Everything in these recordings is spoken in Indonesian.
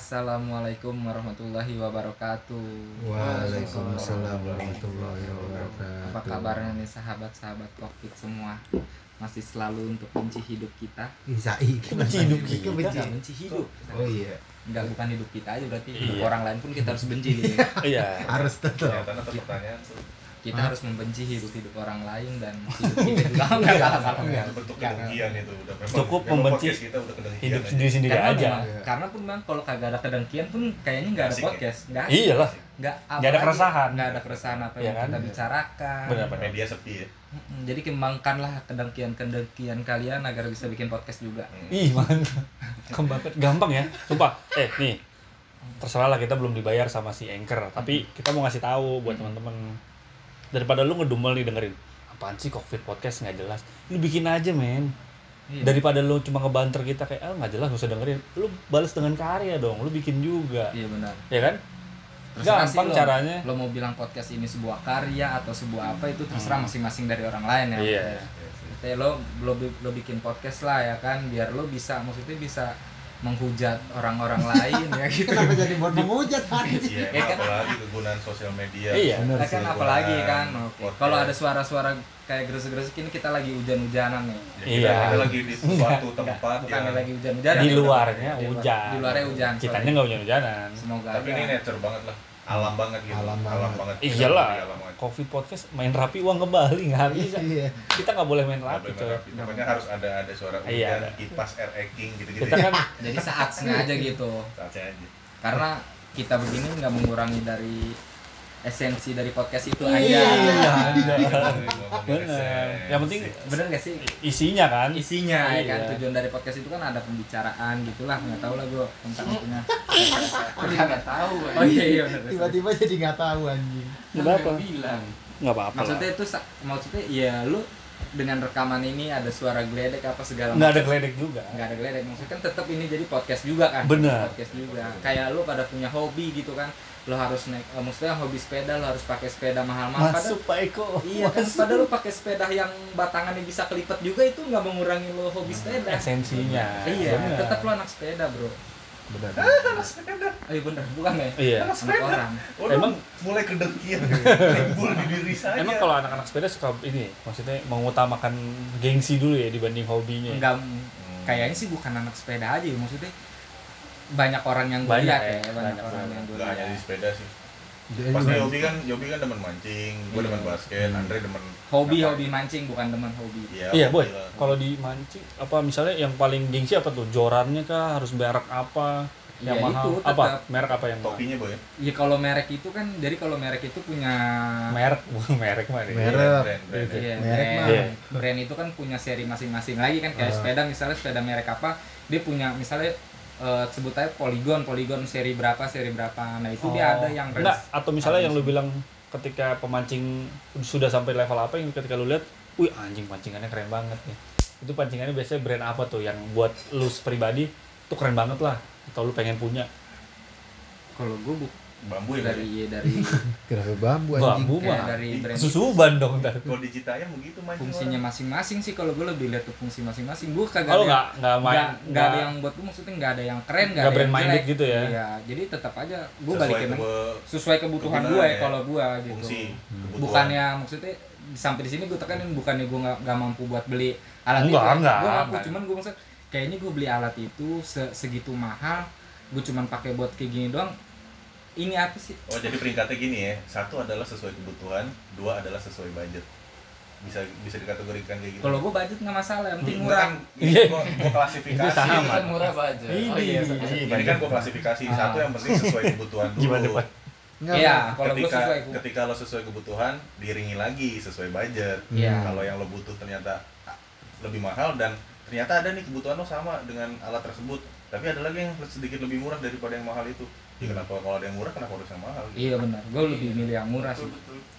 Assalamualaikum warahmatullahi wabarakatuh. Waalaikumsalam warahmatullahi wabarakatuh. Apa kabarnya nih sahabat-sahabat Covid semua? Masih selalu untuk benci hidup kita. Isai Benci hidup kita. Benci. Benci hidup. Oh iya, Enggak bukan hidup kita aja berarti hidup Iya. orang lain pun kita harus benci gitu. Iya. harus tetap. ternyata tetap pertanyaan tuh Kita harus membenci hidup-hidup orang lain dan hidup kita juga enggak salah itu bentuk kedengkian itu udah memang Cukup memang membenci podcast kita udah kedengkian Hidup aja. sendiri sendiri Karena aja. memang- karena pun bang kalau kagak ada kedengkian pun kayaknya nggak ada Asik ya? podcast, nggak Iyalah. nggak Nggak ada keresahan. nggak ada keresahan apa Iya yang kan? kita bicarakan. Benar, benar. media sepi ya Jadi kembangkanlah kedengkian-kedengkian kalian agar bisa bikin podcast juga. Hmm. Ih, mantap. Kembangkan gampang ya. Sumpah. Eh, nih. Terserah lah kita belum dibayar sama si Anchor, tapi kita mau ngasih tahu buat teman-teman daripada lu ngedumel nih dengerin apaan sih Covid podcast? Nggak jelas. Lu bikin aja men. Iya. daripada lu cuma ngebanter kita kayak ah nggak jelas gak usah dengerin. Lu balas dengan karya dong lu bikin juga. Iya benar. ya kan? Terserah gampang lo, caranya. Lo mau bilang podcast ini sebuah karya atau sebuah apa itu terserah masing-masing dari orang lain ya. Iya. Kayak lo, lo lo bikin podcast lah ya kan biar lo bisa maksudnya bisa menghujat orang-orang lain ya gitu. Kenapa jadi buat menghujat hari Iya, Ya kan? apalagi kegunaan sosial media Iya. Bener Nah, kan apalagi kan. Podcast. Kalau ada suara-suara kayak gresek-gresek ini kita lagi hujan-hujanan nih. Ya, kita Iya. ada lagi di suatu tempat Bukan yang lagi hujan-hujanan. di ya, luarnya di luar- hujan Di luarnya hujan. kitanya nggak hujan-hujanan Semoga tapi ini nature banget lah alam banget gitu Alam banget. Kita iyalah alam banget. covid podcast main rapi uang ke Bali nggak bisa Iya. kita nggak boleh main rapi coy pokoknya harus ada ada suara Iya, hujan ada. kipas air eking gitu gitu kita kan Jadi saat sengaja gitu. saatnya aja Karena kita begini nggak mengurangi dari esensi dari podcast itu Iya. aja. bener yang penting Bener gak sih? isinya kan Isinya ya kan Iya. tujuan dari podcast itu kan ada pembicaraan gitulah nggak tahu lah gue tentang itunya. Oh dia nggak tahu. Oh iya iya. Tiba-tiba jadi nggak tahu anjing. Kenapa? bilang. nggak apa-apa. Maksudnya itu maksudnya ya lu dengan rekaman ini ada suara geledek apa segala nggak ada macam. geledek juga nggak ada geledek maksudnya kan tetap ini jadi podcast juga kan Benar. podcast juga kayak lu pada punya hobi gitu kan lo harus naik eh, maksudnya hobi sepeda lo harus pakai sepeda mahal-mahal. Padahal masuk Pak Eko. Iya kan? Padahal lu pakai sepeda yang batangannya bisa kelipet juga itu nggak mengurangi lo hobi sepeda. Esensinya. Iya bener. tetap lo anak sepeda bro. Benar. oh iya bener bukan ya? Iya. Anak orang. Waduh, Emang- mulai kedengkian timbul di diri saya. Emang kalau anak-anak sepeda suka ini maksudnya mengutamakan gengsi dulu ya dibanding hobinya. Enggak kayaknya sih bukan anak sepeda aja ya maksudnya banyak orang yang gue Banyak lihat ya, ya, banyak, banyak orang yang gue nggak hanya di lihat sepeda sih pasti Yobi kan Yobi kan demen mancing gue demen Iya. basket Hmm. Andre demen hobi hobi mancing bukan teman hobi iya iya boy kalau di mancing apa misalnya yang paling gengsi apa tuh jorannya kah harus merek apa yang Ya, mahal itu apa tetap. merek apa yang topinya boy ya kalau merek itu kan jadi kalau merek itu punya merek merek mah deh. Merek. brand, brand, brand. Iya, Merek mah. Iya. brand itu kan punya seri masing-masing lagi kan kayak Ah. sepeda misalnya sepeda merek apa dia punya misalnya eh, sebut aja Polygon Polygon seri berapa seri berapa. Nah itu dia Oh. ada yang enggak range- atau misalnya yang lu bilang ketika pemancing sudah sampai level apa yang ketika lu lihat wih anjing pancingannya keren banget nih. Itu pancingannya biasanya brand apa tuh yang buat lu pribadi tuh keren banget lah atau lu pengen punya? Kalau gue bu bambu ya dari dari Kenapa bambu anjing? bambu ya, mah dari brand susuban dong ntar kalau di Citayam begitu mancing fungsinya masing-masing sih kalau gue lebih lihat tuh fungsi masing-masing gue kagak kalau ada nggak nggak yang- main nggak ada yang buat gue maksudnya nggak ada yang keren nggak Nggak ada yang brand minded jelek. gitu ya? iya jadi tetap aja gue balikin sesuai kebutuhan gue ya. kalau gue gitu fungsi kebutuhan. bukannya maksudnya sampai di sini gue tekanin bukannya gue nggak nggak mampu buat beli alat Enggak, itu enggak, gue mampu cuman gue maksud kayaknya gue beli alat itu se- segitu mahal gue cuman pakai buat kayak gini doang ini apa sih oh jadi peringkatnya gini ya satu adalah sesuai kebutuhan dua adalah sesuai budget bisa bisa dikategorikan kayak gitu kalau gue budget nggak masalah yang penting murah kan ini gua, gua klasifikasi Itu sama. Kan murah. Ini. Oh iya. sama. ini kan gua klasifikasi Ah. satu yang penting sesuai kebutuhan dulu Gimana, Pak? Nggak, Iya, kalau gue ketika sesuai ketika lo sesuai kebutuhan diringi lagi sesuai budget Iya. kalau yang lo butuh ternyata lebih mahal dan ternyata ada nih kebutuhan lo sama dengan alat tersebut tapi ada lagi yang sedikit lebih murah daripada yang mahal itu ya kenapa kalau ada yang murah kenapa harus yang mahal iya benar gue lebih milih yang murah sih.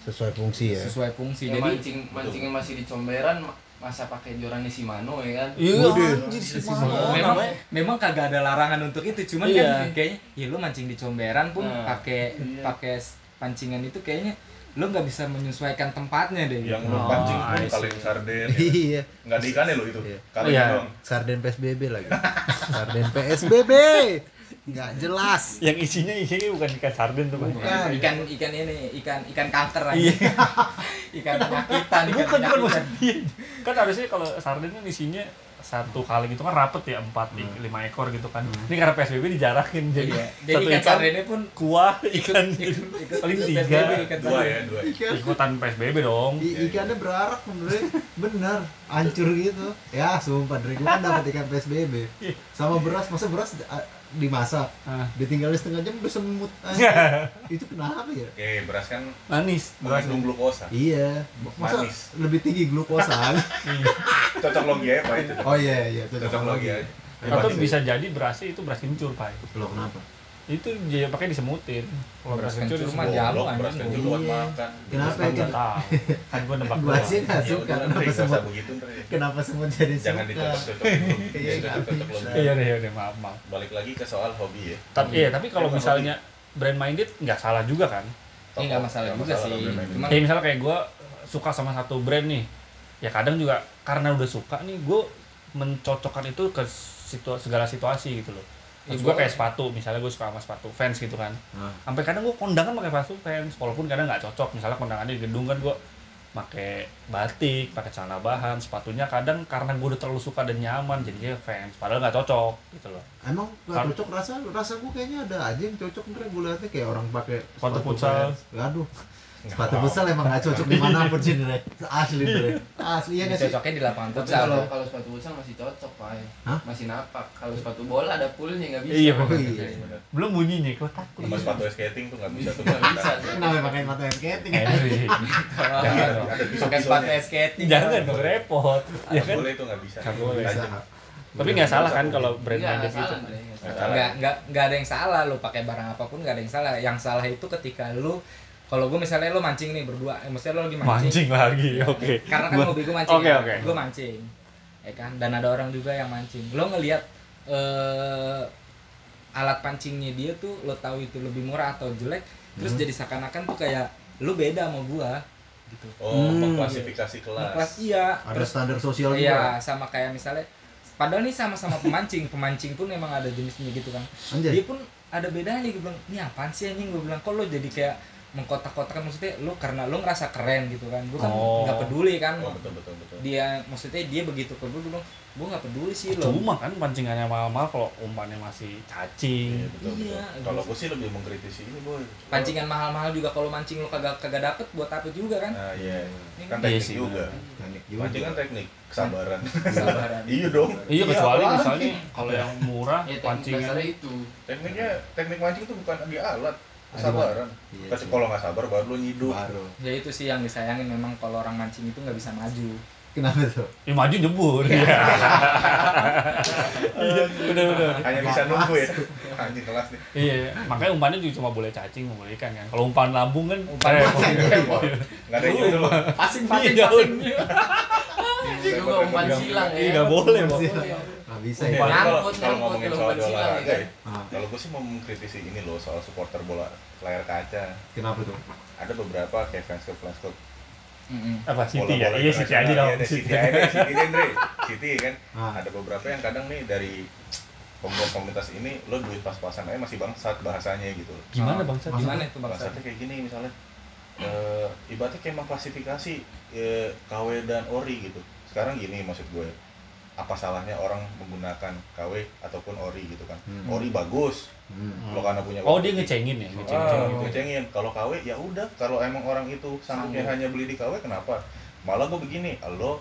Sesuai fungsi ya. sesuai fungsi Yang jadi mancing mancingnya masih di comberan ma- masa pakai jorannya si Mano ya kan? iya anjir si Si Mano Mano. memang memang kagak ada larangan untuk itu cuman Iya. kan kayaknya ya lu mancing di comberan pun Nah, pakai iya. pakai pancingan itu kayaknya lu nggak bisa menyesuaikan tempatnya deh yang gitu. lo pancing Oh, pun kaleng sarden ya. Iya. nggak di ikannya lo itu Iya. kaleng Iya. doang Sarden PSBB lagi. Sarden PSBB. Nggak jelas. Yang isinya isinya bukan ikan sarden tuh, Pak. Bukan. ikan ikan ini ikan ikan kanker aja. Iya. ikan penyakitan ikan Bukan, bukan maksud iya. Kan harusnya kalau sarden kan isinya satu kali gitu kan rapet ya empat li- lima ekor gitu kan. Ini karena psbb dijarakin jadi Iya. jadi satu ikan ikan sardennya pun kuah ikan ikut- paling tiga. PSBB, ikan dua ya dua ikan. Ikutan psbb dong. I- ikannya berarak bener bener hancur gitu. Ya sumpah dari gua kan dapat ikan psbb sama beras masa beras dimasak. Ah. ditinggalin setengah jam udah semut. Aja. itu kenapa ya? Oke beras kan manis. mengandung glukosa. Iya. Masa Manis. lebih tinggi glukosa? Cocok logi aja pak itu. Oh iya iya cocok logi. aja. Atau bisa jadi berasnya itu beras kencur pak. Lo kenapa itu dia pakai disemutin. Kalau Beras kencur disemut. jamu Goblok, beras anjing. kencur buat Iya. makan. Kenapa kan ya, tahu. Kan gua nebak gua sih nggak ya suka. kenapa semut begitu ya. kenapa semut jadi jangan dulu. Iya, iya deh iya deh maaf maaf. Balik lagi ke soal hobi ya. Tapi iya tapi kalau misalnya brand minded nggak salah juga kan? Ini nggak masalah juga sih. kayak misalnya kayak gue suka sama satu brand nih. Ya kadang juga karena udah suka nih gue mencocokkan itu ke situ segala situasi gitu loh Ya, gue kayak sepatu, misalnya gue suka sama sepatu fans gitu kan. Nah. Sampai kadang gue kondangan pakai sepatu fans, walaupun kadang nggak cocok. Misalnya kondangannya di gedung kan gue pakai batik, pakai celana bahan, sepatunya kadang karena gue udah terlalu suka dan nyaman jadinya fans, padahal nggak cocok gitu loh. Emang gak Kar- cocok rasa rasa gue kayaknya ada aja yang cocok ntar gue liatnya kayak orang pakai Sepatu futsal. Aduh, sepatu futsal emang gak cocok di mana pun sih Dre. Asli Dre. Asli ya gak sih? cocoknya di lapangan Tapi futsal kalau kalau sepatu futsal masih cocok pak Hah? masih napak kalau sepatu bola ada poolnya nggak bisa Iya, Oh iya. Belum bunyinya, gue takut. sama sepatu skating tuh nggak bisa tuh nggak bisa Kenapa pakai sepatu skating? Dong. ada pakai sepatu skating Jangan dong repot. Ya kan? boleh itu nggak bisa Nggak boleh. Tapi nggak salah kan kalau brand Nggak, minded nggak gitu. nggak. Nggak ada yang salah lo pakai barang apa pun nggak ada yang salah yang salah itu ketika lu kalau gue misalnya lo mancing nih berdua eh, maksudnya lo lagi mancing, Mancing lagi, oke. karena kan Gua- hobi gue mancing Oke, ya. oke. gue mancing ya kan dan ada orang juga yang mancing lo ngelihat eh, alat pancingnya dia tuh lo tahu itu lebih murah atau jelek terus jadi seakan-akan tuh kayak lo beda sama gua gitu oh Hmm. mengklasifikasi kelas kelas iya Ada terus standar sosial juga. iya sama kayak misalnya padahal nih sama-sama pemancing pemancing pun emang ada jenisnya gitu kan Anjay. dia pun ada bedanya gue bilang ini apaan sih anjing gue bilang kok lo jadi kayak mengkotak-kotakan maksudnya lo karena lo ngerasa keren gitu kan gue kan Oh. nggak peduli kan oh betul betul betul dia maksudnya dia begitu ke gue gue bilang gue nggak peduli sih lo Cuma kan pancingannya mahal-mahal kalau umpannya masih cacing. Iya, betul, Iya, betul. Kalau gue sih lebih mengkritisi ini boy. pancingan mahal-mahal juga kalau mancing lo kagak kagak dapet buat apa juga kan Nah iya, Ini kan Iya teknik sih, juga. Teknik juga. Mancing kan teknik, kesabaran. sabaran iya dong. Iya kecuali apalagi. misalnya kalau yang murah ya teknik pancingan itu Tekniknya teknik mancing tuh bukan di alat, kesabaran. Iya Tapi kalau nggak sabar baru lu nyiduk. Baru. ya itu sih yang disayangin memang kalau orang mancing itu nggak bisa maju Kenapa tuh? ya maju nyebur ya. Iya, benar benar. Hanya bisa nunggu ya. Anjing kelas nih. Iya, makanya umpannya juga cuma boleh cacing, nggak boleh ikan kan. Kalau umpan lambung kan Umpan repot. lambung. Repot. Nggak ada yang nyuruh lu. pasing pasing, pasing pasing. itu juga umpan silang ya Iya, nggak boleh, Bang. Bisa ya. Kalau ngomongin kalau soal umpan silang, olahraga ya Ah, kalau gue sih mau mengkritisi ini loh soal supporter bola layar kaca. kenapa tuh? Ada beberapa kayak fans club fans club. Apa City ya? Iya City aja dong. Iya, ada City. City aja, City Andre. City kan. Ah, Ada beberapa yang kadang nih dari pembuat komunitas ini lo duit pas-pasan aja masih bangsat bahasanya gitu. Gimana bang? Sat? gimana itu bang Bangsatnya kayak gini misalnya eh ibaratnya kayak mengklasifikasi eh, KW dan ORI gitu. Sekarang gini maksud gue. Apa salahnya orang menggunakan KW ataupun ORI gitu kan. Hmm. ORI bagus. hmm. Kalau karena punya Oh dia ngecengin ya, ngecengin. Ah, gitu. ngecengin. Kalau KW ya udah, kalau emang orang itu sanggupnya Sanggup. hanya beli di KW kenapa? Malah gue begini, lo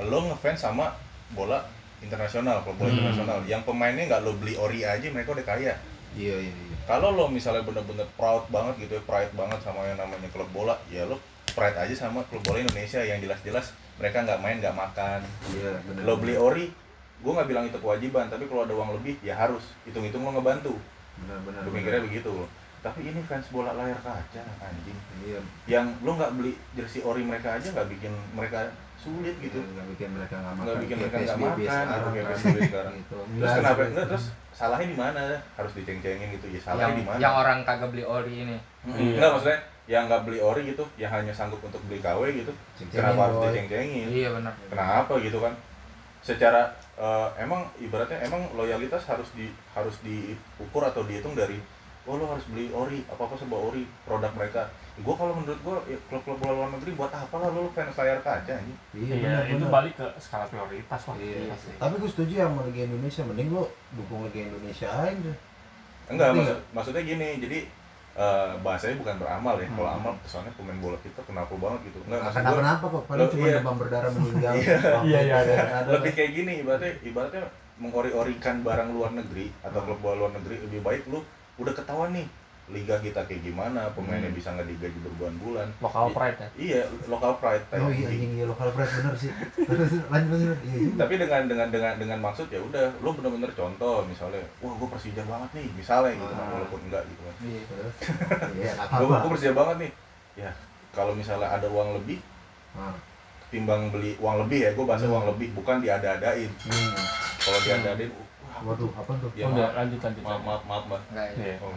lo ngefans sama bola internasional, klub bola Hmm. internasional. Yang pemainnya nggak lo beli ori aja, mereka udah kaya. Iya iya iya. Kalau lo misalnya bener-bener proud banget gitu ya, pride banget sama yang namanya klub bola, ya lo pride aja sama klub bola Indonesia yang jelas-jelas mereka nggak main nggak makan. Iya benar. Lo beli ori, gue nggak bilang itu kewajiban, tapi kalau ada uang lebih ya harus. Hitung-hitung lo ngebantu. Benar benar. Gue mikirnya begitu loh. Tapi ini fans bola layar kaca anjing. Iya. Yang lo nggak beli jersey ori mereka aja nggak bikin mereka sulit gitu. Nggak bikin mereka nggak makan. Nggak bikin mereka nggak makan sekarang gitu kayak kan. PSBB sekarang. Gitu. Terus kenapa? sampai- Nggak, terus salahnya di mana? Harus diceng-cengin gitu ya. Salahnya di mana? yang orang kagak beli ori ini Mm, Iya. Enggak maksudnya yang nggak beli ori gitu, yang hanya sanggup untuk beli KW gitu. Ceng-cengin, Kenapa harus diceng-cengin? iya benar Kenapa gitu kan? secara eh, emang ibaratnya emang loyalitas harus di harus diukur atau dihitung dari oh lo harus beli ori apa apa serba ori produk mereka gue kalau menurut gue klub-klub bola luar negeri buat apa lah lo fans layar kaca anjing Iya, benar, itu benar. balik ke skala prioritas lah. Iya. Pasti. Tapi gue setuju ya sama Liga Indonesia. Mending lo dukung Liga Indonesia aja. enggak maksud, maksudnya gini jadi eh, bahasanya bukan beramal ya kalau Hmm. amal kesannya pemain bola kita kenapa banget gitu enggak Nggak maksud kenapa-napa kok. Paling Lo- cuma iya. demam berdarah meninggal. Iya. Iya, iya, iya. ada lebih kayak gini ibaratnya ibaratnya mengori-orikan barang luar negeri atau klub bola luar negeri lebih baik lu udah ketahuan nih liga kita kayak gimana pemainnya Hmm. bisa nggak digaji berbulan-bulan Lokal pride ya. iya lokal pride Oh iya anjing iya lokal pride bener sih. Terus lanjut lanjut. Iya juga. tapi dengan dengan dengan dengan maksud ya udah lu bener-bener contoh misalnya wah gue Persija banget nih misalnya gitu Ah. walaupun enggak gitu kan Iya. Terus, Iya, nggak gue Persija banget nih ya kalau misalnya ada uang lebih Ah. timbang beli uang lebih ya gue bahas Hmm. uang lebih bukan diada-adain Hmm. kalau diada-adain Waduh, apa tuh? ya Udah maaf lanjut lanjut. maaf maaf, maaf mbak Enggak ya. Iya. Oh,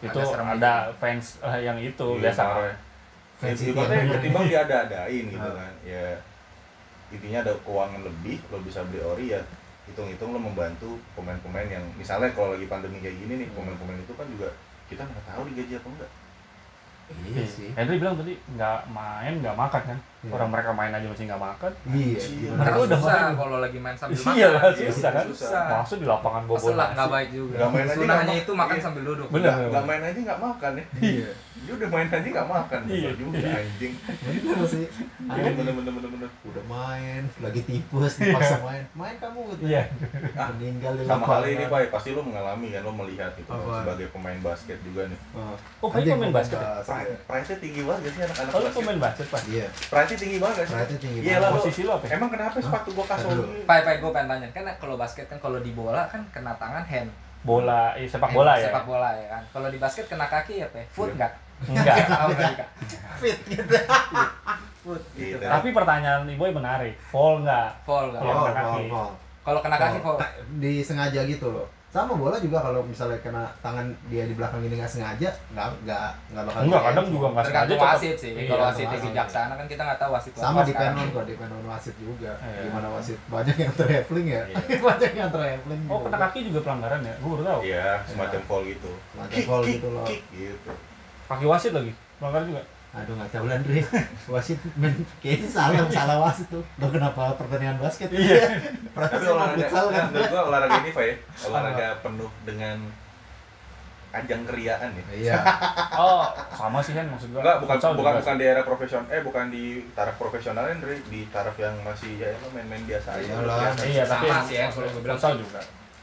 Itu Ada ada fans eh, yang itu Iya, biasa. marah. Fans itu yang- ketimbang diada-adain gitu Ah. kan ya intinya ada keuangan lebih lo bisa beli ori ya hitung-hitung lo membantu pemain-pemain yang misalnya kalau lagi pandemi kayak gini nih pemain-pemain itu kan juga kita nggak tahu digaji apa enggak Iya sih. Henry bilang tadi nggak main nggak makan kan. Iya. Orang mereka main aja masih nggak makan. Iya. Iya. gimana? Mereka Karena udah susah main. kalau lagi main sambil Iya makan. lah, Iya, susah kan. susah. Masuk di lapangan bobo Kesel lah, nggak baik juga. Nggak main aja Sunahnya itu ma- makan iya. sambil duduk. Nggak nggak main aja nggak makan ya Iya. Dia udah main aja nggak makan Iya. Juga anjing Bener sih. Anjing. bener bener bener bener Udah main, lagi tipes, dipaksa main. Main kamu gitu. Iya. Meninggal di sama hal ini pak pasti lo mengalami kan lo melihat gitu Apa? sebagai pemain basket juga nih Oh, Oh, Pak, Anjing, pemain basket ya? pride nya tinggi banget gak sih anak-anak Oh, basket pemain basket, Pak? Iya, pride nya tinggi banget gak sih pride-nya tinggi Iya banget. lah, lo- Posisi lu apa? ya? emang kenapa sepatu gua kasoni Pai, pai, gue pengen tanya. Kan kalau basket kan kalau di bola kan kena tangan hand. Bola, eh, sepak bola ya? Sepak bola ya kan. Kalau di basket kena kaki ya, Pe? Foot Iya. enggak? Enggak. Enggak juga. Fit gitu. Gitu. gitu. Tapi pertanyaan Iboy menarik. Fall enggak? Foul enggak? Kalau kena kaki. Kalau kena kaki foul. Ta- disengaja gitu loh sama bola juga kalau misalnya kena tangan dia di belakang ini nggak sengaja nggak nggak nggak bakal Enggak, di- kadang juga enggak sengaja wasit sih. Iya, Kalau wasit. bijaksana kan kita nggak tahu wasit sama di penon kok di penon wasit juga Iya. gimana wasit banyak yang traveling ya Iya. banyak yang traveling Oh, kena kaki juga pelanggaran ya? Gue baru tahu. iya semacam fall gitu Semacam fall kick, gitu loh. gitu Kaki wasit lagi. Pelanggaran juga. aduh nggak tahu lah Andre wasit men kayaknya salah salah wasit tuh lo kenapa pertandingan basket Iya. perasaan olahraga futsal kan menurut gua olahraga ini pak ya olahraga penuh dengan ajang keriaan ya iya Oh, sama sih kan maksud gua. Enggak, bukan Futsal bukan juga bukan di era profesional, eh bukan di taraf profesional Andre, di taraf yang masih ya lo main-main biasa aja. Biasa. Iya, tapi Sama sih ya, kalau gue bilang futsal juga.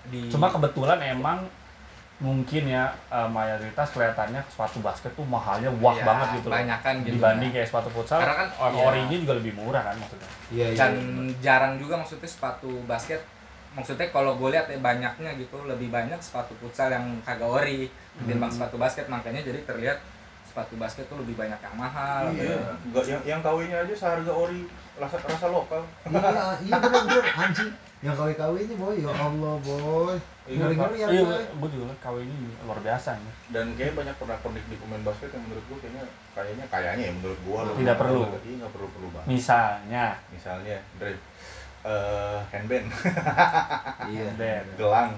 Di Cuma kebetulan emang mungkin ya eh, mayoritas kelihatannya sepatu basket tuh mahalnya wah Iya, banget gitu loh. banyakan gitu. Dibanding kayak sepatu futsal, Karena kan, or- iya. orinya juga lebih murah kan maksudnya. iya iya dan jarang juga maksudnya sepatu basket maksudnya kalau gue lihat ya banyaknya gitu lebih banyak sepatu futsal yang kagak ori ketimbang Hmm. sepatu basket makanya jadi terlihat sepatu basket tuh lebih banyak yang mahal Iya, enggak yang yang KW-nya aja seharga ori rasa rasa lokal. iya iya bener bener anjing yang kawin kawinnya boy ya Allah boy Iya, ngeri ngeri ya Iya, boy gue juga KW ini luar biasa ini. Dan kayak banyak pernah pernik di pemain basket yang menurut gua kayaknya kayaknya kayaknya ya menurut gua lo Tidak perlu. Iya, enggak perlu perlu banget. Misalnya, Misalnya, Andre eh handband, iya band. gelang.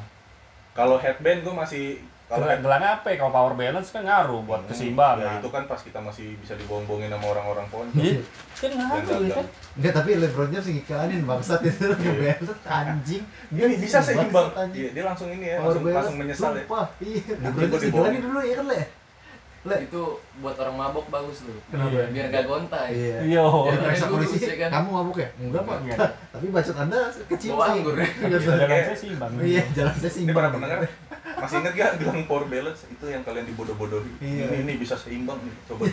Kalau headband gua masih kalau Gelang, apa ya? Kalau power balance kan ngaruh buat Hmm, keseimbangan. Ya itu kan pas kita masih bisa dibohong-bohongin sama orang-orang pojok. Iya, kan ngaruh ya kan? Enggak tapi LeBron James ngikanin bangsat itu ngebelet anjing Dia Iya. bisa seimbang. Iya, dia langsung ini ya, Power langsung, balance, langsung menyesal ya. sumpah, iya LeBron James dulu ya kan le le itu buat orang mabok bagus tuh Kenapa? Iya. biar gak gontai iya Iya, oh, Jadi Jadi periksa polisi, ya kan? kamu mabuk ya? Enggak pak, Iya. tapi bacot anda kecil Bawa anggur. Iya, jalan saya seimbang. Iya, jalan saya sih Ini para pendengar masih inget gak bilang power balance itu yang kalian dibodoh-bodohi. Iya. Ini ini bisa seimbang nih. Coba.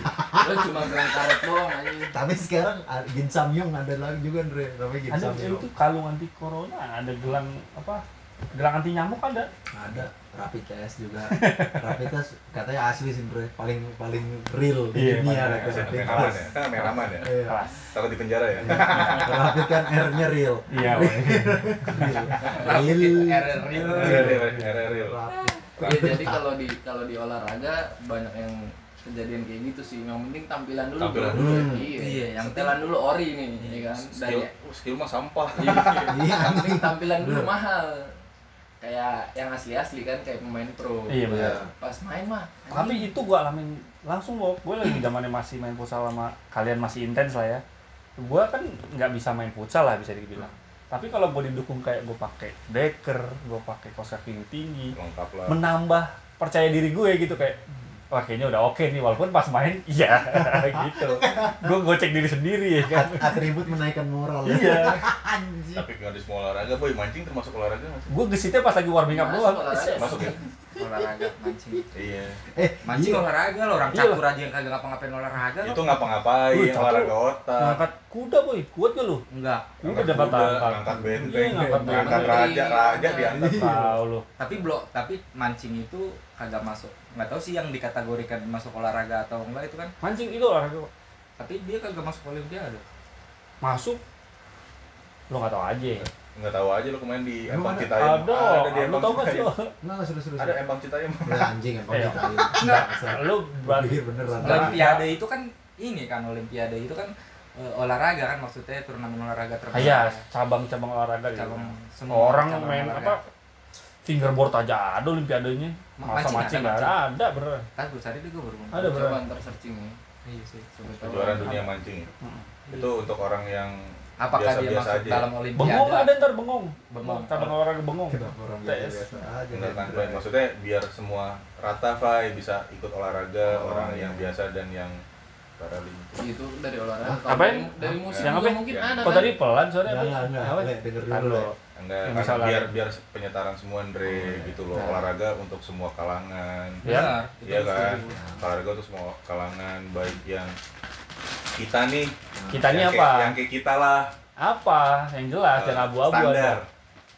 lo cuma bilang karet doang anjing Tapi sekarang ah, Gin Samyong ada lagi juga Andre, namanya Gin Samyong. itu kalung anti corona, ada gelang apa? Gelang anti nyamuk ada. Ada rapid test juga. rapid test katanya asli sih Andre, paling paling real di Iya, dunia katanya. Main aman ya. Kan main aman ya. Iya. Kelas. Takut di penjara ya. Iya. Rapid kan R-nya real. Iya. Rapid Real. error real. Real, real, real, real. Rapid. Ya, jadi kalau di kalau di olahraga banyak yang kejadian kayak gitu sih yang penting tampilan dulu Tampilan bro. dulu. iya, Iya, yang yang setelan dulu ori nih ya kan dari skill skill mah sampah iya, Iya, yang penting tampilan dulu mahal kayak yang asli-asli kan kayak pemain pro Iya benar. Iya. pas main mah Tapi itu gua alamin langsung loh. Gue lagi zamannya masih main futsal sama kalian masih intens lah ya. Gua kan nggak bisa main futsal lah bisa dibilang. Tapi kalau gue didukung kayak gue pakai deker, gue pakai koser tinggi tinggi, lengkap lah menambah percaya diri gue gitu kayak wah kayaknya udah oke nih walaupun pas main iya gitu. Gue gocek diri sendiri ya kan? Atribut menaikkan moral. Iya. Anjing. Tapi nggak di semua olahraga boy mancing termasuk olahraga gue gesitnya pas lagi warming up doang. masuk ya olahraga mancing. Iya. Eh mancing iya. olahraga lo orang Iya. catur aja yang kagak ngapa-ngapain olahraga lo. Itu ngapa-ngapain Wih, olahraga otak. Ngangkat kuda boy. Kuat gak lu enggak. Kuda dapat angkat ngangkat benteng. Iya, ngangkat ngangkat benteng. raja raja diangkat tahu lu tapi blok tapi mancing itu kagak masuk. Nggak tahu sih yang dikategorikan masuk olahraga atau enggak itu kan. Mancing itu olahraga tapi dia kagak masuk olimpiade. Masuk? Lu nggak tahu aja nggak tahu aja lu kemarin di Empang ada? Citayam ada di lu Empang tau gak sih Citayam nggak sudah sudah ada Empang Citayam ya anjing emang Iya. kita Enggak, lu berarti pikir beneran Enggak. olimpiade itu kan ini kan olimpiade itu kan eh, olahraga kan maksudnya turnamen olahraga terbesar Ah, iya cabang-cabang olahraga gitu. cabang semua orang cabang main olahraga. apa fingerboard aja ada olimpiadenya Ma- masa mancing mancing ada, nggak ada ada beneran Ntar gue cari gue baru. Ada, coba beneran. ntar searching ya Iya sih. Coba tahu. kejuaraan dunia mancing ya? Itu untuk orang yang Apakah dia Biasa-biasa masuk aja. dalam bengong olimpiade? ada ntar bengong Bengong. cabang olahraga bengong kenapa orang biasa biasa aja enggak kan maksudnya biar semua rata Fai bisa ikut olahraga Oh, orang iya. yang biasa dan yang paralimpik itu dari olahraga Apain? dari, dari musik Yang apa? mungkin Yang- ada kok kan tadi pelan soalnya Enggak, enggak, enggak. Apa? Le, denger dulu, enggak Ya, misalnya- biar biar penyetaran semua Andre Oh, iya. gitu loh Nah. olahraga untuk semua kalangan Ya. Iya setuju. kan olahraga untuk semua kalangan baik yang kita nih. Kita yang apa? kayak, yang kayak kita lah. Apa? Yang jelas eh, yang abu-abu standar. Ada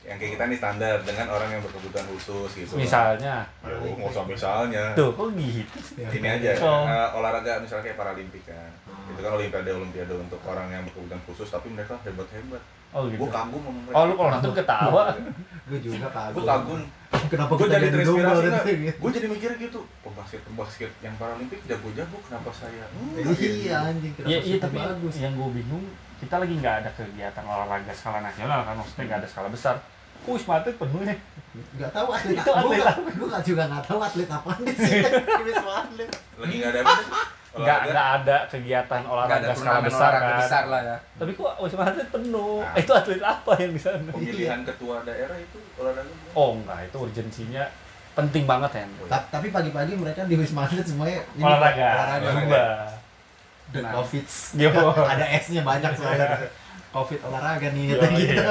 yang kayak kita nih standar dengan orang yang berkebutuhan khusus gitu. Misalnya. Ya nggak usah misalnya. Tuh kok gitu ini aja. Oh. eh, olahraga misalnya kayak paralimpik kan. Itu kan olimpiade olimpiade untuk orang yang berkebutuhan khusus tapi mereka hebat hebat oh gitu. Gue kagum sama mereka oh lu kalau nonton ketawa. Gue juga kagum. Gue kagum kenapa gue jadi terinspirasi nggak? gitu gue jadi mikir gitu pembasket pembasket yang paralimpik jago-jago kenapa saya? Hmm, iya. anjing kenapa Iya, iya kita tapi bagus? yang gue bingung kita lagi nggak ada kegiatan olahraga skala nasional kan maksudnya nggak ada skala besar. Kok Wisma Atlet penuh nih? nggak tahu atlet Itu atlet gue nggak juga nggak tahu atlet apa nih sih. Wisma atlet. Lagi nggak ada apa sih? Nggak olahraga nggak ada kegiatan olahraga skala besar olahraga kan. besar lah ya. Tapi kok Wisma Atlet penuh? Nah. Itu atlet apa yang di sana? pemilihan ketua daerah itu olahraga? Oh enggak, itu urgensinya penting banget ya. Ta- tapi pagi-pagi mereka di Wisma Atlet semuanya ini, Olahraga, olahraga Nah. covid Yo. ada S nya banyak soalnya covid olahraga nih kata gitu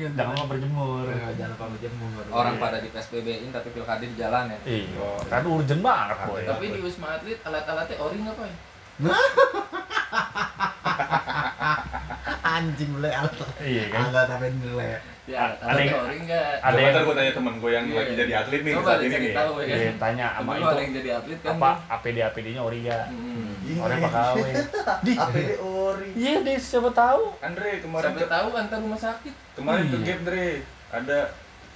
iya. Jangan lupa berjemur. Eh, jangan lupa berjemur Orang pada di PSBB-in tapi pilkada di jalan ya. Iya, kan urgent banget boy. Iya, tapi di wisma atlet alat-alatnya ori nggak pak anjing beli alat Iya kan. alat apa nilai ya Ada alat-alatnya yang- ori nggak Ada yang- gue tanya temen gue yang Iya, lagi iya. jadi atlet nih coba ini nih tahu ya Iya, tanya sama itu yang jadi atlet kan apa APD APD-nya ori ya? Hmm. Orang apa KW? Di APD ori Iya deh, siapa tahu. Andre kemarin sampai tahu antar rumah sakit kemarin ke Iya. gap Dre ada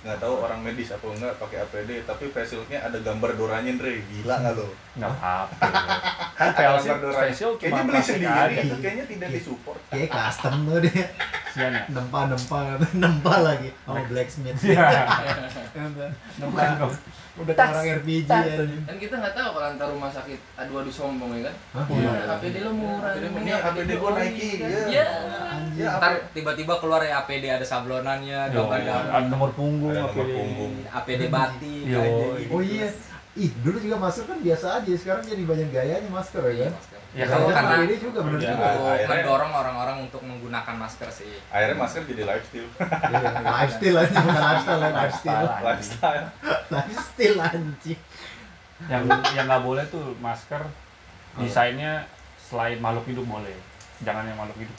nggak tahu orang medis apa enggak pakai APD tapi face shield-nya ada gambar doranya Dre gila nggak lo Enggak apa-apa. Kan facial gambar doranya. facial kayaknya beli sendiri aja. itu kayaknya tidak disupport. Kayak custom tuh dia Sian ya. nempa nempa nempa lagi. Oh blacksmith. Iya. Nempa. udah kayak orang RPG tas. ya kan kita nggak tahu kalau antar rumah sakit adu-adu sombong ya kan? Hah? Iya. APD lo murah. APD ini APD iya. Iya. Anjing. Ya, Ntar tiba-tiba keluar ya APD ada sablonannya, gambar ada nomor punggung, Nomor APD. punggung. APD batik Yo. gitu. oh iya ih dulu juga masker kan biasa aja sekarang jadi banyak gayanya masker ya Iya, kan masker. Ya Kalau kalau karena- ini juga bener Iya. juga akhirnya- mendorong orang-orang untuk menggunakan masker sih. akhirnya masker jadi lifestyle Iya, lifestyle aja bukan lifestyle ya, lifestyle lifestyle lifestyle anjing yang yang nggak boleh tuh masker desainnya selain makhluk hidup boleh. Jangan yang makhluk hidup.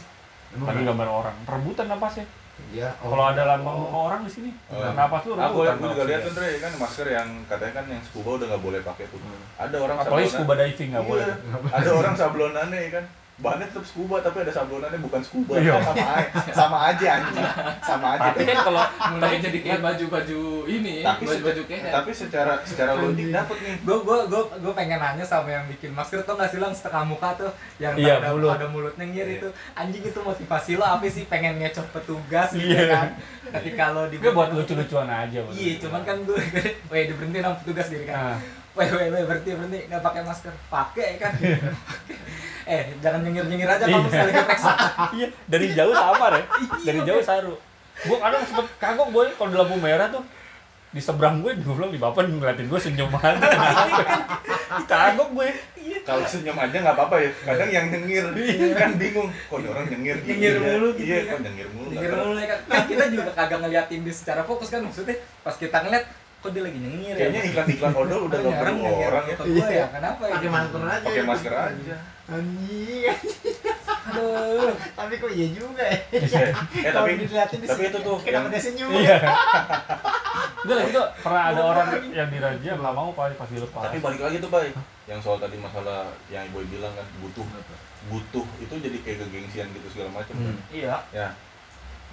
Lagi gambar orang. Rebutan apa sih? Ya oh. Kalau ada lambang muka orang di sini, Oh. napas lu aku aku juga lihat tuh Dre kan masker yang katanya kan yang scuba udah nggak boleh pakai tuh ada orang Apalagi sablonan- scuba diving nggak boleh. Iya, ada orang sablonannya ya kan bahannya tetap scuba tapi ada sablonannya bukan scuba. Iya. sama aja sama aja anjing. Sama aja. Tapi kan kalau mulai jadi kayak baju-baju ini tapi baju-baju secara, kayak. tapi secara secara logik dapet nih. Gue gue gue gue pengen nanya sama yang bikin masker tuh nggak sih lang? Setengah muka tuh yang Iya, ada mulut. ada mulutnya ngir Iya. itu anjing itu motivasi lo apa sih? Pengen ngecok petugas gitu Iya. kan? Ketika lo di gue buat lucu-lucuan aja. iya cuman kan gue weh diberhenti sama petugas gitu kan. Weh weh weh berhenti berhenti nggak pakai masker. Pakai kan eh jangan nyengir nyengir aja kamu Iya. sekali keperiksa iya, dari jauh sama ya. Dari jauh saru. Gue kadang sempet kagok boy kalau di lampu merah tuh di seberang gue gue bilang di bapak ngeliatin gue senyum aja kagok gue kalau senyum aja nggak apa-apa ya kadang yang nyengir kan bingung kok ada orang nyengir gini Nyengir ya? mulu gitu iya ya. kok nyengir mulu nyengir mulu ya kan kan kita juga kagak ngeliatin dia secara fokus kan maksudnya pas kita ngeliat kok dia lagi nyengir tahu. kayaknya ya iklan-iklan odol udah nggak perlu nyengir. orang ya. Ke gue ya? Kenapa ya? Pakai masker aja. Pakai masker aja. Anjing. Aduh. Tapi kok iya juga ya? Eh tapi tapi sini, itu tuh kenapa dia senyum? Iya. Enggak lagi tuh pernah ada orang yang diraja nggak mau pak pas dilepas. tapi balik lagi tuh bay yang soal tadi masalah yang ibu bilang kan butuh. Butuh itu jadi kayak kegengsian gitu segala macam kan? Hmm. iya. Ya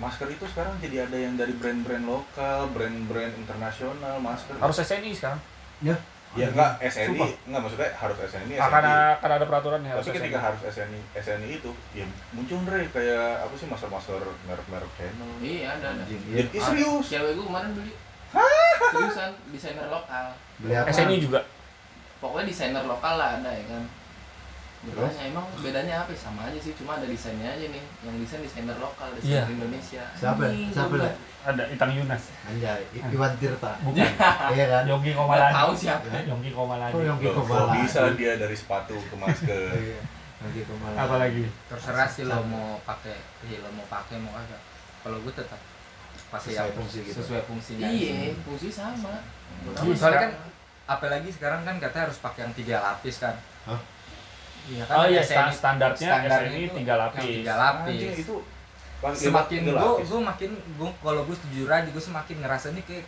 masker itu sekarang jadi ada yang dari brand-brand lokal brand-brand internasional masker. Harus SNI sekarang. ya. Ya enggak SNI Sumpah. enggak maksudnya harus SNI Akan SNI akan ada peraturan ya. tapi ketika harus SNI SNI itu ya muncul Andre kayak apa sih masker-masker merek-merek channel. Iya ada ada. Anjing. Ya, iya serius? Cewek gue kemarin beli. Seriusan desainer lokal. Beli apa SNI juga. pokoknya desainer lokal lah ada ya kan Makanya emang bedanya apa ya? sama aja sih cuma ada desainnya aja nih yang desain desainer lokal desainer Iya. Indonesia siapa Anjing, siapa lah Ada Itang Yunas. anjay I- Iwan Tirta Bukan. iya kan Yogi nggak Komaladi. tahu siapa Yogi Komaladi. Oh, kok Kepala. bisa dia dari sepatu ke masker iya ke mana Apa lagi? terserah sih lo mau pakai iya lo mau pakai mau kagak kalau gue tetap pakai Sesuai yang fungsi gitu. sesuai fungsinya iya fungsi sama Iya, soalnya kan apalagi sekarang kan katanya harus pakai yang tiga lapis kan Hah? Iya Oh iya, SNI standarnya standar SNI itu tiga lapis. tiga Anjing, lapis itu pakai semakin gue gue makin gue kalau gue jujur aja gue semakin ngerasa nih kayak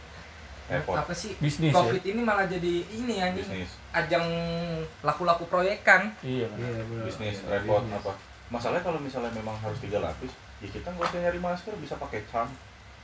Repot. apa sih Bisnis covid ya. ini malah jadi ini anjing bisnis ajang laku-laku proyekan Iya. iya benar bisnis Iya, repot apa masalahnya kalau misalnya memang harus tiga lapis ya kita nggak usah nyari masker bisa pakai charm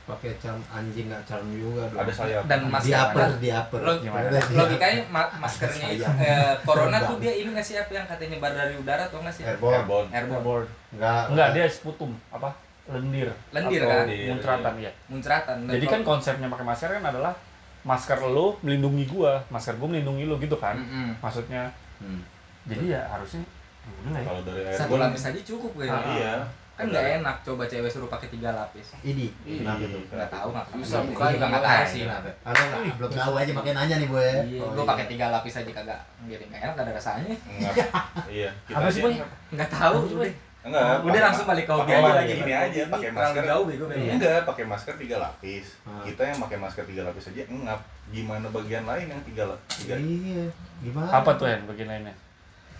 pakai charm anjing nggak charm juga dong ada sayap dan di masker upper di upper Lo- Gimana? Ada di logikanya ma- maskernya itu eh, corona tuh dia ini nggak sih apa yang katanya nyebar dari udara atau nggak sih airborne airborne airborne Airborne. enggak Enggak, dia sputum apa? Lendir. lendir Atau kan Lendir, Muncratan ya. muncratan Jadi kan konsepnya pakai masker kan adalah masker lu melindungi gua, masker gua melindungi lu gitu kan. Mm-mm. Maksudnya. Hmm. Jadi ya harusnya ya udah lah ya. kalau dari satu airborne lapis aja cukup Ah, kayaknya iya kan nggak enak coba cewek suruh pakai tiga lapis. Ini. Iya. kenapa tuh? Nggak tahu nggak Susah Gua bukan, juga nggak tahu sih kenapa ada nggak belum tahu aja pakai nanya nih boy Iya, Oh, gue iya. pakai tiga lapis aja kagak jadi nggak enak ada rasanya. Enggak. iya Apa sih, Boy? enggak. nggak tahu udah enggak udah langsung balik ke hobi aja lagi lagi ini aja. pakai masker. jauh bego Iya. bego enggak pakai masker tiga lapis. Ah. kita yang pakai masker tiga lapis aja engap gimana bagian lain yang tiga la- tiga? Iya gimana? Apa tuh yang bagian lainnya?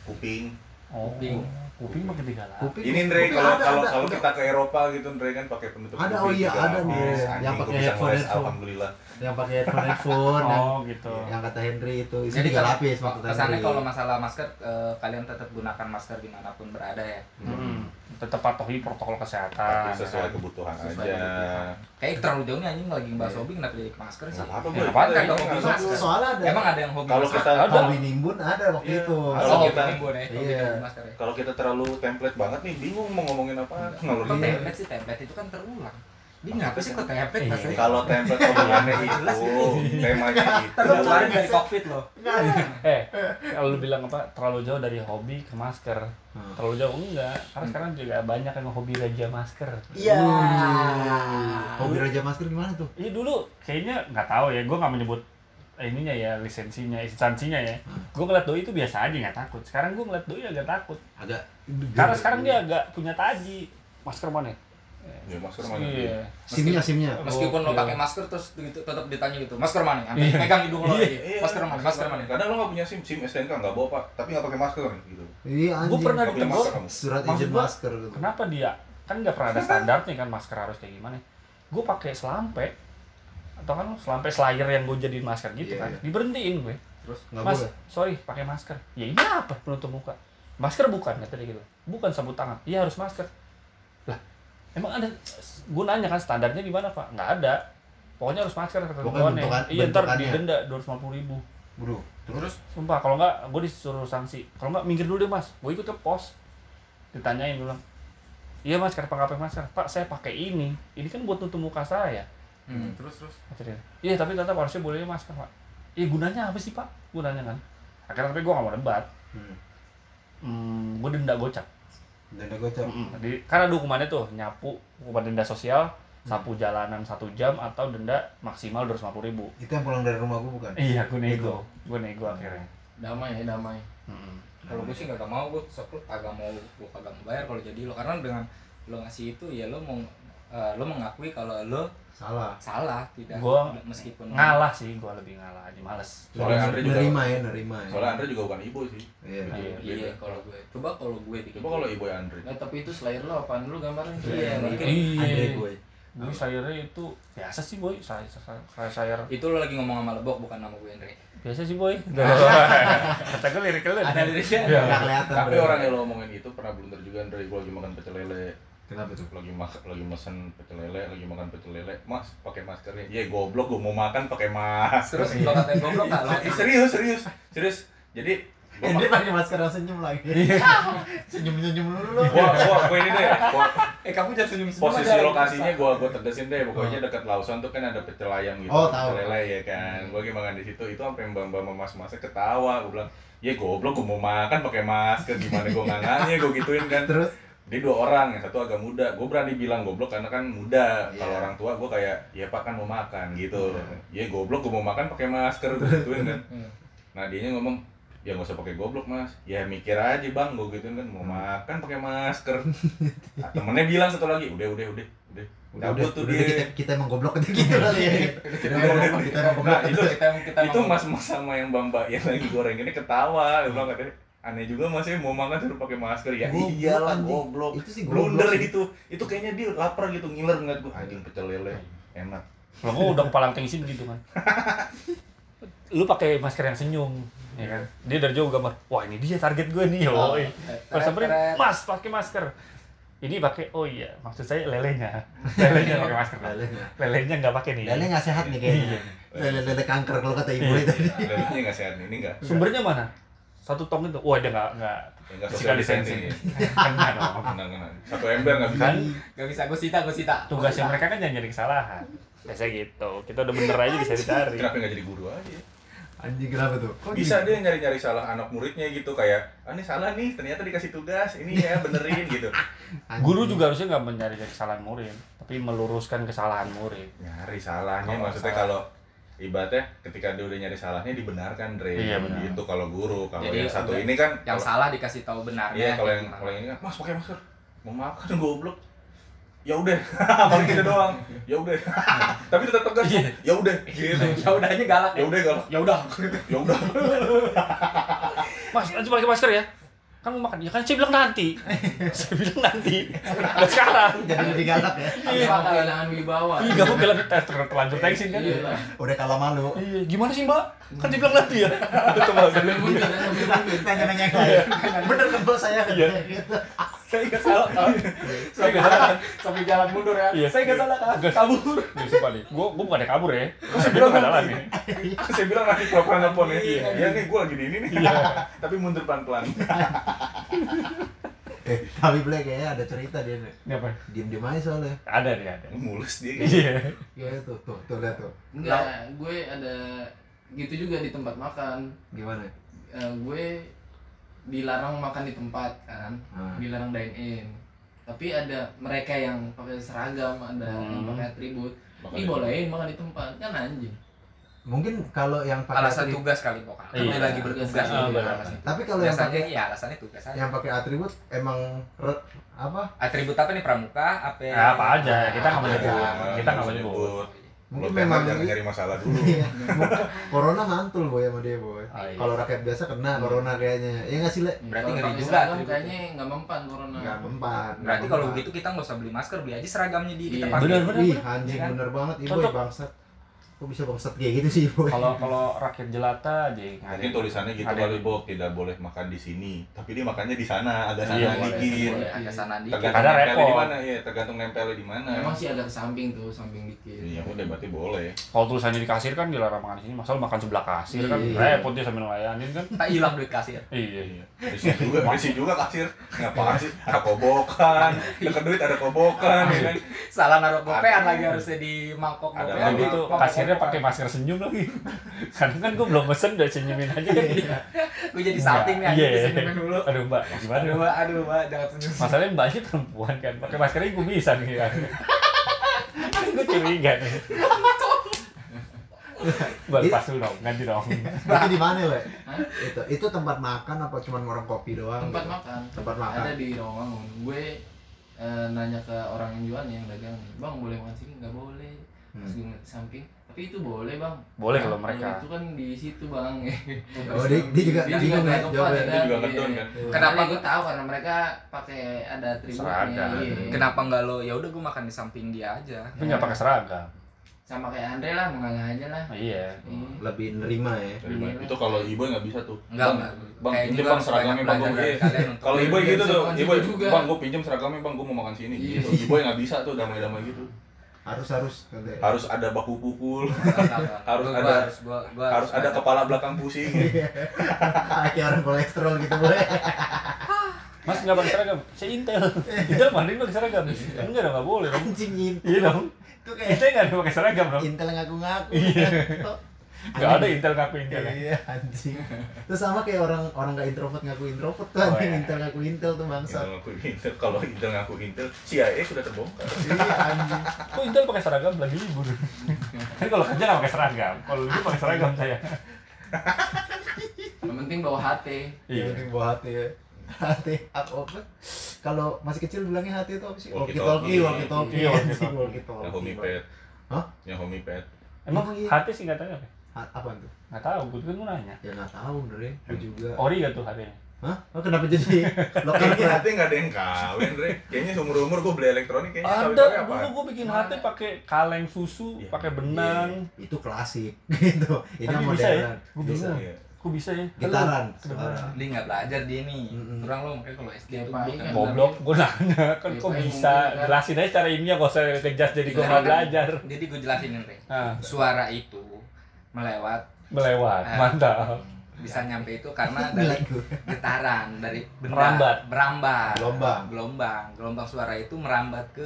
kuping. Oh, Kuping. Kuping pakai tiga lapis. Kuping- ini Andre kalau kalau kalau kita ke Eropa gitu Andre kan pakai penutup Ada, kuping oh iya, ada, lapis. Andre. Anjing, Yang pakai headphone, headphone. alhamdulillah yang pakai headphone headphone yang, Oh, gitu. yang kata Henry itu isi jadi tiga kalau- lapis maksud kesannya kalau masalah masker eh, kalian tetap gunakan masker di mana pun berada ya Hmm. Tetap patuhi protokol kesehatan. tapi ya sesuai kan? kebutuhan Sesuai aja kebutuhan. kayak terlalu jauh nih anjing lagi bahas Iya. hobi kenapa jadi ke masker sih Nggak apa-apa Ya, Kita kagak emang hobi masker. soalnya ada emang ada yang hobi kalau masker kita Ada. Hobi nimbun ada waktu Iya. itu Kalau oh kita- nimbun ya Iya. masker ya kalau kita terlalu template banget nih bingung mau ngomongin apa kok dulu. template sih template itu kan terulang dia ngapa sih kok template Iya. maksudnya kalau template omongannya itu temanya itu Ntar lu keluarin dari kokpit lo Eh, kalau lu bilang apa terlalu jauh dari hobi ke masker. Hmm. Terlalu jauh enggak, karena sekarang juga banyak yang hobi raja masker. iya hobi raja masker gimana tuh Iya dulu kayaknya nggak tahu ya, gue nggak menyebut ininya ya lisensinya, instansinya ya. Gue ngeliat doi itu biasa aja nggak takut. Sekarang gue ngeliat doi agak takut. agak Karena sekarang dia agak punya taji. Masker mana? Ya masker mana Iya. simnya simnya meskipun lo Oke. pakai masker terus gitu tetap ditanya gitu masker mana sampai Iya. pegang hidung lo Iya. lagi masker mana masker mana kadang lo nggak punya sim sim STNK nggak bawa pak tapi nggak pakai masker gitu iya anjing Gue pernah ditegur. surat izin gua, masker gitu Kenapa dia? Kan nggak pernah ada standar nih kan masker harus kayak gimana. Gue pakai selampe atau kan selampe slayer yang gue jadiin masker gitu Iya, kan. iya. Diberhentiin gue. terus nggak Mas, boleh sorry pakai masker. Ya iya apa penutup muka. masker bukan kata dia gitu bukan sabut tangan iya harus masker lah emang ada gue nanya kan standarnya gimana pak? Nggak ada. Pokoknya harus masker kata bentukan- iya ntar didenda dua ratus lima puluh ribu bro terus? Sumpah kalau nggak gue disuruh sanksi. Kalau nggak minggir dulu deh mas. Gue ikut ke pos. Ditanyain gue bilang iya mas kenapa nggak pakai masker? Pak saya pakai ini. Ini kan buat tutup muka saya. Hmm, terus terus? Iya tapi tetap harusnya boleh masker pak. Iya gunanya apa sih pak? Gunanya kan. Akhirnya tapi gue gak mau debat. Hmm. hmm, gue denda gocap denda gocap Mm-mm. Jadi karena ada hukumannya tuh nyapu hukuman denda sosial sapu jalanan satu jam atau denda maksimal dua ratus ribu. itu yang pulang dari rumah gua bukan Iya, gue nego, gue nego akhirnya. damai ya damai Mm-mm. kalau gue sih nggak mau gue lu kagak mau gue kagak mau bayar kalau jadi lo karena dengan lo ngasih itu ya lo mau eh, lo mengakui kalau lo salah. salah tidak. Gua meskipun Ngalah sih, gue lebih ngalah aja males. Soalnya Andre juga- nerima ya nerima ya. Soalnya Andre juga bukan ibu sih. Iya. Iya. iya kalau gue. Coba kalau gue bikin coba kalau ibu ya Andre. Nah, tapi itu slayer lo apaan dulu gambarnya Iya, mungkin. Iya. Andre gue. Gue sayurnya itu biasa sih boy, saya saya saya sayur. Itu lo lagi ngomong sama lebok bukan nama gue Andre. Biasa sih boy. Kata gue lirik lu. ada liriknya? Iya. nggak kelihatan tapi orang yang lo omongin itu pernah blunder juga Andre. Gue lagi makan pecel lele kenapa tuh? Lagi makan lagi mesen pecel lele lagi makan pecel lele. Mas pakai maskernya iya goblok gue mau makan pakai masker. Terus lo katain goblok nggak? Lo serius serius serius. Jadi gua, Andre pakai masker yang senyum lagi. Senyum senyum dulu lo gua, gua, gua ini deh. Gua, eh kamu jangan senyum senyum posisi lokasinya gua gua tegesin deh. Pokoknya dekat Lawson tuh kan ada pecel ayam gitu. Oh, tahu. pecel lele ya kan? Gua lagi makan di situ itu sampai mbak mbak mas masnya ketawa. Gua bilang ya goblok gua mau makan pakai masker. Gimana gua nggak nanya gua gituin kan. Terus dia dua orang yang satu agak muda. Gue berani bilang goblok karena kan muda. Iya. kalau orang tua gue kayak ya pak kan mau makan gitu. Ya goblok gue mau makan pakai masker gituin kan. Hmm. nah dia ngomong ya nggak usah pakai goblok mas. Ya mikir aja bang gue gituin kan. Mau makan pakai masker. Nah, temennya bilang satu lagi udah udah udah udah. Udah udah, tuh udah dia. kita, kita emang goblok kita gitu kali ya. Kita emang goblok kita emang goblok. nah itu kita kita itu mas mas sama yang mbak yang lagi goreng ini ketawa dia bilang katanya aneh juga mas ya mau makan suruh pakai masker ya Goblok, iyalah anjing. goblok itu sih goblok blunder gitu itu kayaknya dia lapar gitu ngiler ngeliat gue anjing pecel lele enak Kalau gue udah kepala tengsin gitu kan. Lu pakai masker yang senyum, ya kan? Dia dari jauh gambar, wah ini dia target gue nih, Oh, yo. Kalau samperin, mas pakai masker. Ini pakai, oh iya, maksud saya lelenya, lelenya pakai masker. Lelenya. Lelenya nggak pakai nih. lele nggak sehat nih kayaknya lele lele kanker kalau kata ibu tadi lelenya nggak sehat nih ini nggak Sumbernya mana? Satu tong itu, wah dia nggak nggak Ya, nggak physical distancing. Kena dong. Tenang. satu ember nggak bisa Kan Gak bisa, gue sita, gue sita. tugasnya mereka kan jangan nyari kesalahan. Biasa gitu. Kita udah bener aja bisa dicari. kenapa nggak jadi guru aja ya? anjing kenapa tuh Kok bisa gitu? dia nyari-nyari salah anak muridnya gitu kayak ah ini salah nih ternyata dikasih tugas ini ya benerin gitu Anjing. Guru juga harusnya nggak mencari kesalahan murid, tapi meluruskan kesalahan murid. nyari salahnya Kalau maksudnya salah. kalau ibaratnya ketika dia udah nyari salahnya dibenarkan Dre. Iya, benar. gitu kalau guru kalau Jadi yang satu ini kan Yang kalau- salah dikasih tahu benarnya. iya kalau kayak yang kalau yang ini kan mas pakai masker. Mau makan goblok. Ya udah. Paling gitu doang. Ya udah. Tapi tetap tegas Iya. ya udah. Gitu. Ya udahnya galak ya udah kalau ya udah. Ya udah. Mas, nanti pakai masker ya. Kan mau makan. Ya kan saya bilang nanti. saya bilang nanti. Nggak sekarang. jadi lebih galak ya mau kehilangan wibawa Iya, kamu bilang ter ter terlanjur tensin kan. Iya. Iya. udah kalah malu Gimana sih, Mbak? Kan dia bilang nanti ya. Coba sambil ya, sambil mundur tanya nanya yang lain bener kan bos saya kan Iya. saya nggak salah kan saya nggak salah sampai jalan mundur ya Iya. saya nggak salah kan Nggak. kabur Nih, sumpah nih. Gua gua bukan kabur ya. Saya bilang nggak jalan nih. saya bilang nanti pura-pura nelfon ya iya nih gue lagi di ini nih tapi mundur pelan-pelan eh tapi Black kayaknya ada cerita dia nih Ini apa? diem diem aja soalnya Ada nih, ada. mulus dia. Iya. ya tuh tuh tuh lihat tuh enggak gue ada gitu juga di tempat makan gimana Eh, gue dilarang makan di tempat kan Ah. dilarang dine in tapi ada mereka yang pakai seragam ada yang Hmm. pakai atribut ini bolehin makan di tempat kan anjing mungkin kalau yang pakai alasan atribut tugas kali pokoknya Iya. Dia lagi bertugas Tugas, iya. iya. Ah, tapi kalau yang pakai ya alasannya tugas aja yang pakai atribut emang re- apa atribut apa nih pramuka apa Ya, apa aja, kita nggak aja. Kita nggak nyebut. Mungkin Lo memang jangan nyari masalah dulu Iya. corona mantul boy sama dia boy Ah, iya. kalau rakyat biasa kena corona kayaknya ya nggak sih le Berarti pakai juga atributnya. kayaknya nggak mempan corona nggak mempan berarti nggak kalau begitu kita nggak usah beli masker beli aja seragamnya di kita Iya. pakai Bener, bener. Ih, anjing Iya kan? bener banget ibu bangsat kok bisa bangsat kayak gitu sih boy Kalau kalau rakyat jelata aja ada. Mungkin tulisannya gitu Ada kali Bob, tidak boleh makan di sini. Tapi dia makannya di sana, agak sana Iya, dikit. Boleh agak sana dikit Tergantung repot. di mana ya, tergantung nempelnya di mana. Emang sih agak ke samping tuh, samping dikit. Iya, udah berarti boleh. Kalau tulisannya di kasir kan dilarang makan di sini, masalah makan sebelah kasir kan Iya. repot dia sambil ngelayanin kan. tak hilang duit kasir Iya. Iya. Risih juga, risih juga kasir. Ngapain sih? Ada kobokan, dekat duit ada kobokan, ya kan? salah naruh gopean Ada. lagi harusnya di mangkok Ada gopean Tapi itu gopean. pakai masker senyum lagi. Karena kan gue belum pesen udah senyumin aja kan. gue jadi salting nih Iya. anjing senyumin dulu Aduh mbak, gimana? aduh mbak aduh mbak jangan senyum Masalahnya mbaknya perempuan kan, pakai maskernya gue bisa nih kan. Kan gue curiga nih. Mbak lepas dulu dong, ganti dong. itu di mana le itu itu tempat makan apa cuma warung kopi doang Tempat gitu? makan. tempat makan Ada di Rawamangun. Gue eh, nanya ke orang yang jualnya yang dagang bang boleh makan sini nggak boleh. Terus Hmm. gue ngeliat ke samping, tapi itu boleh bang. Boleh Nah, kalau mereka. Itu kan di situ bang. Oh, dia- dia juga- dia bingung juga ya, nggak jawabnya. Dia juga kan? ngedon Iya. kan. Kenapa gue tahu karena mereka pakai ada atributnya. Seragam. Iya. kenapa nggak lo ya udah gue makan di samping dia aja Tapi nggak pakai seragam. Sama kayak Andre lah, mengangah aja lah. Oh, iya. Iya. lebih nerima ya? Iya. Itu kalau ibu nggak bisa tuh. Enggak, bang, enggak. bang pinjem juga bang seragamnya bang gue. Kalau ibu Biar gitu tuh, ibu juga. bang gue pinjem seragamnya bang gue mau makan sini. Iya. Gitu. Ibu nggak bisa tuh damai-damai gitu. Harus harus. Harus ada baku pukul, harus gua, ada- harus gua, gua harus ada kepala belakang pusing. kayak orang kolesterol gitu boy Mas nggak pakai seragam? Saya intel. Intel mandi pakai seragam. Enggak dong, nggak boleh dong. anjing intel Iya dong. itu kayak Kita nggak pakai seragam dong. intel ngaku-ngaku Nggak ada intel ngaku intel. ya. iya anjing terus sama kayak orang orang nggak introvert ngaku introvert tuh Oh, anjing iya. intel ngaku intel tuh bangsa Intel ngaku intel, kalau intel ngaku intel, CIA sudah terbongkar. iya anjing Kok intel pakai seragam lagi libur? Kan kalau kerja nggak pakai seragam. Kalau libur pakai seragam saya. Yang penting bawa HT. Yang Iya. penting bawa hati ya hati apa apa kalau masih kecil bilangnya hati itu apa sih walkie talkie walkie talkie Iya, walkie talkie Yang homipad. Hah? Yang homipad. Emang Emang iya? hati sih nggak tahu apa? Apa tuh Nggak tahu, gue kan mau nanya. ya nggak tahu bener ya gue juga Ori gak tuh hatinya? hah oh, kenapa jadi Kayaknya lokalnya hati nggak ada yang kawin, Dre. Kayaknya seumur umur gue beli elektronik kayaknya Ada, dulu gue bikin hati pakai kaleng susu, Iya. pakai benang. itu klasik gitu ini Tapi yang bisa ya? modern Gue bisa. Iya. Kok bisa ya? gitaran dia nggak belajar dia nih kurang lo makanya kalau SD itu kan. Goblok, gue nanya kan Iya, kok bisa kan. jelasin aja cara ilmiah gak usah ngejas jadi gue Iya, nggak kan? belajar. jadi gue jelasin nih Re. Nah, suara itu melewat melewat, Ah. mantap. bisa nyampe itu karena dari getaran dari benda Merambat. merambat Gelombang. gelombang gelombang suara itu merambat ke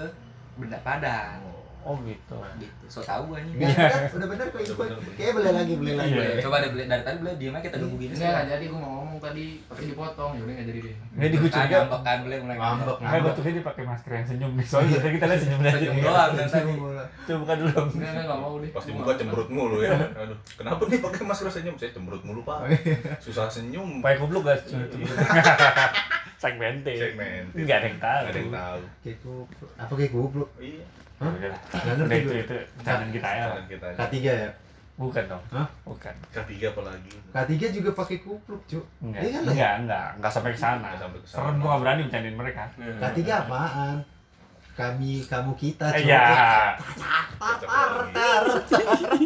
benda padat Oh gitu. gitu so tau gue nih kan? udah bener kok itu kok. Kayaknya boleh lagi, boleh lagi. Iya. coba deh beli- dari tadi beli diem aja kita gebukin Enggak, nggak jadi gue mau ngomong tadi, tapi dipotong. Yaudah nggak jadi deh. Nggak gue curiga. ngambek kan boleh mulai Ngambek, gue tuh dia pakai masker yang senyum nih. Soalnya kita lihat senyum aja. Senyum doang dan tadi Coba buka dulu enggak, nggak mau deh. Pasti muka cemberut mulu ya. Aduh, kenapa nih pakai masker senyum? Saya cemberut mulu, Pak. Susah senyum. Pakai kubluk gak? Segmented. Segmen. Nggak ada yang tahu. Nggak ada yang tahu. Kayak. Apa kayak goblok? Iya. Hah? Udah, Nggak udah itu itu jangan kita ya. Jangan kita aja. K3 ya? Bukan dong. Hah? Bukan. Ketiga apalagi. K3 juga pakai kupluk, Cuk. Enggak. Iya kan? Enggak, enggak, enggak sampai ke sana. Sampai ke sana. Serem gua berani bercandain mereka. K3 apaan? Kami, kamu, kita, Cuk. Ya. Cocok lagi.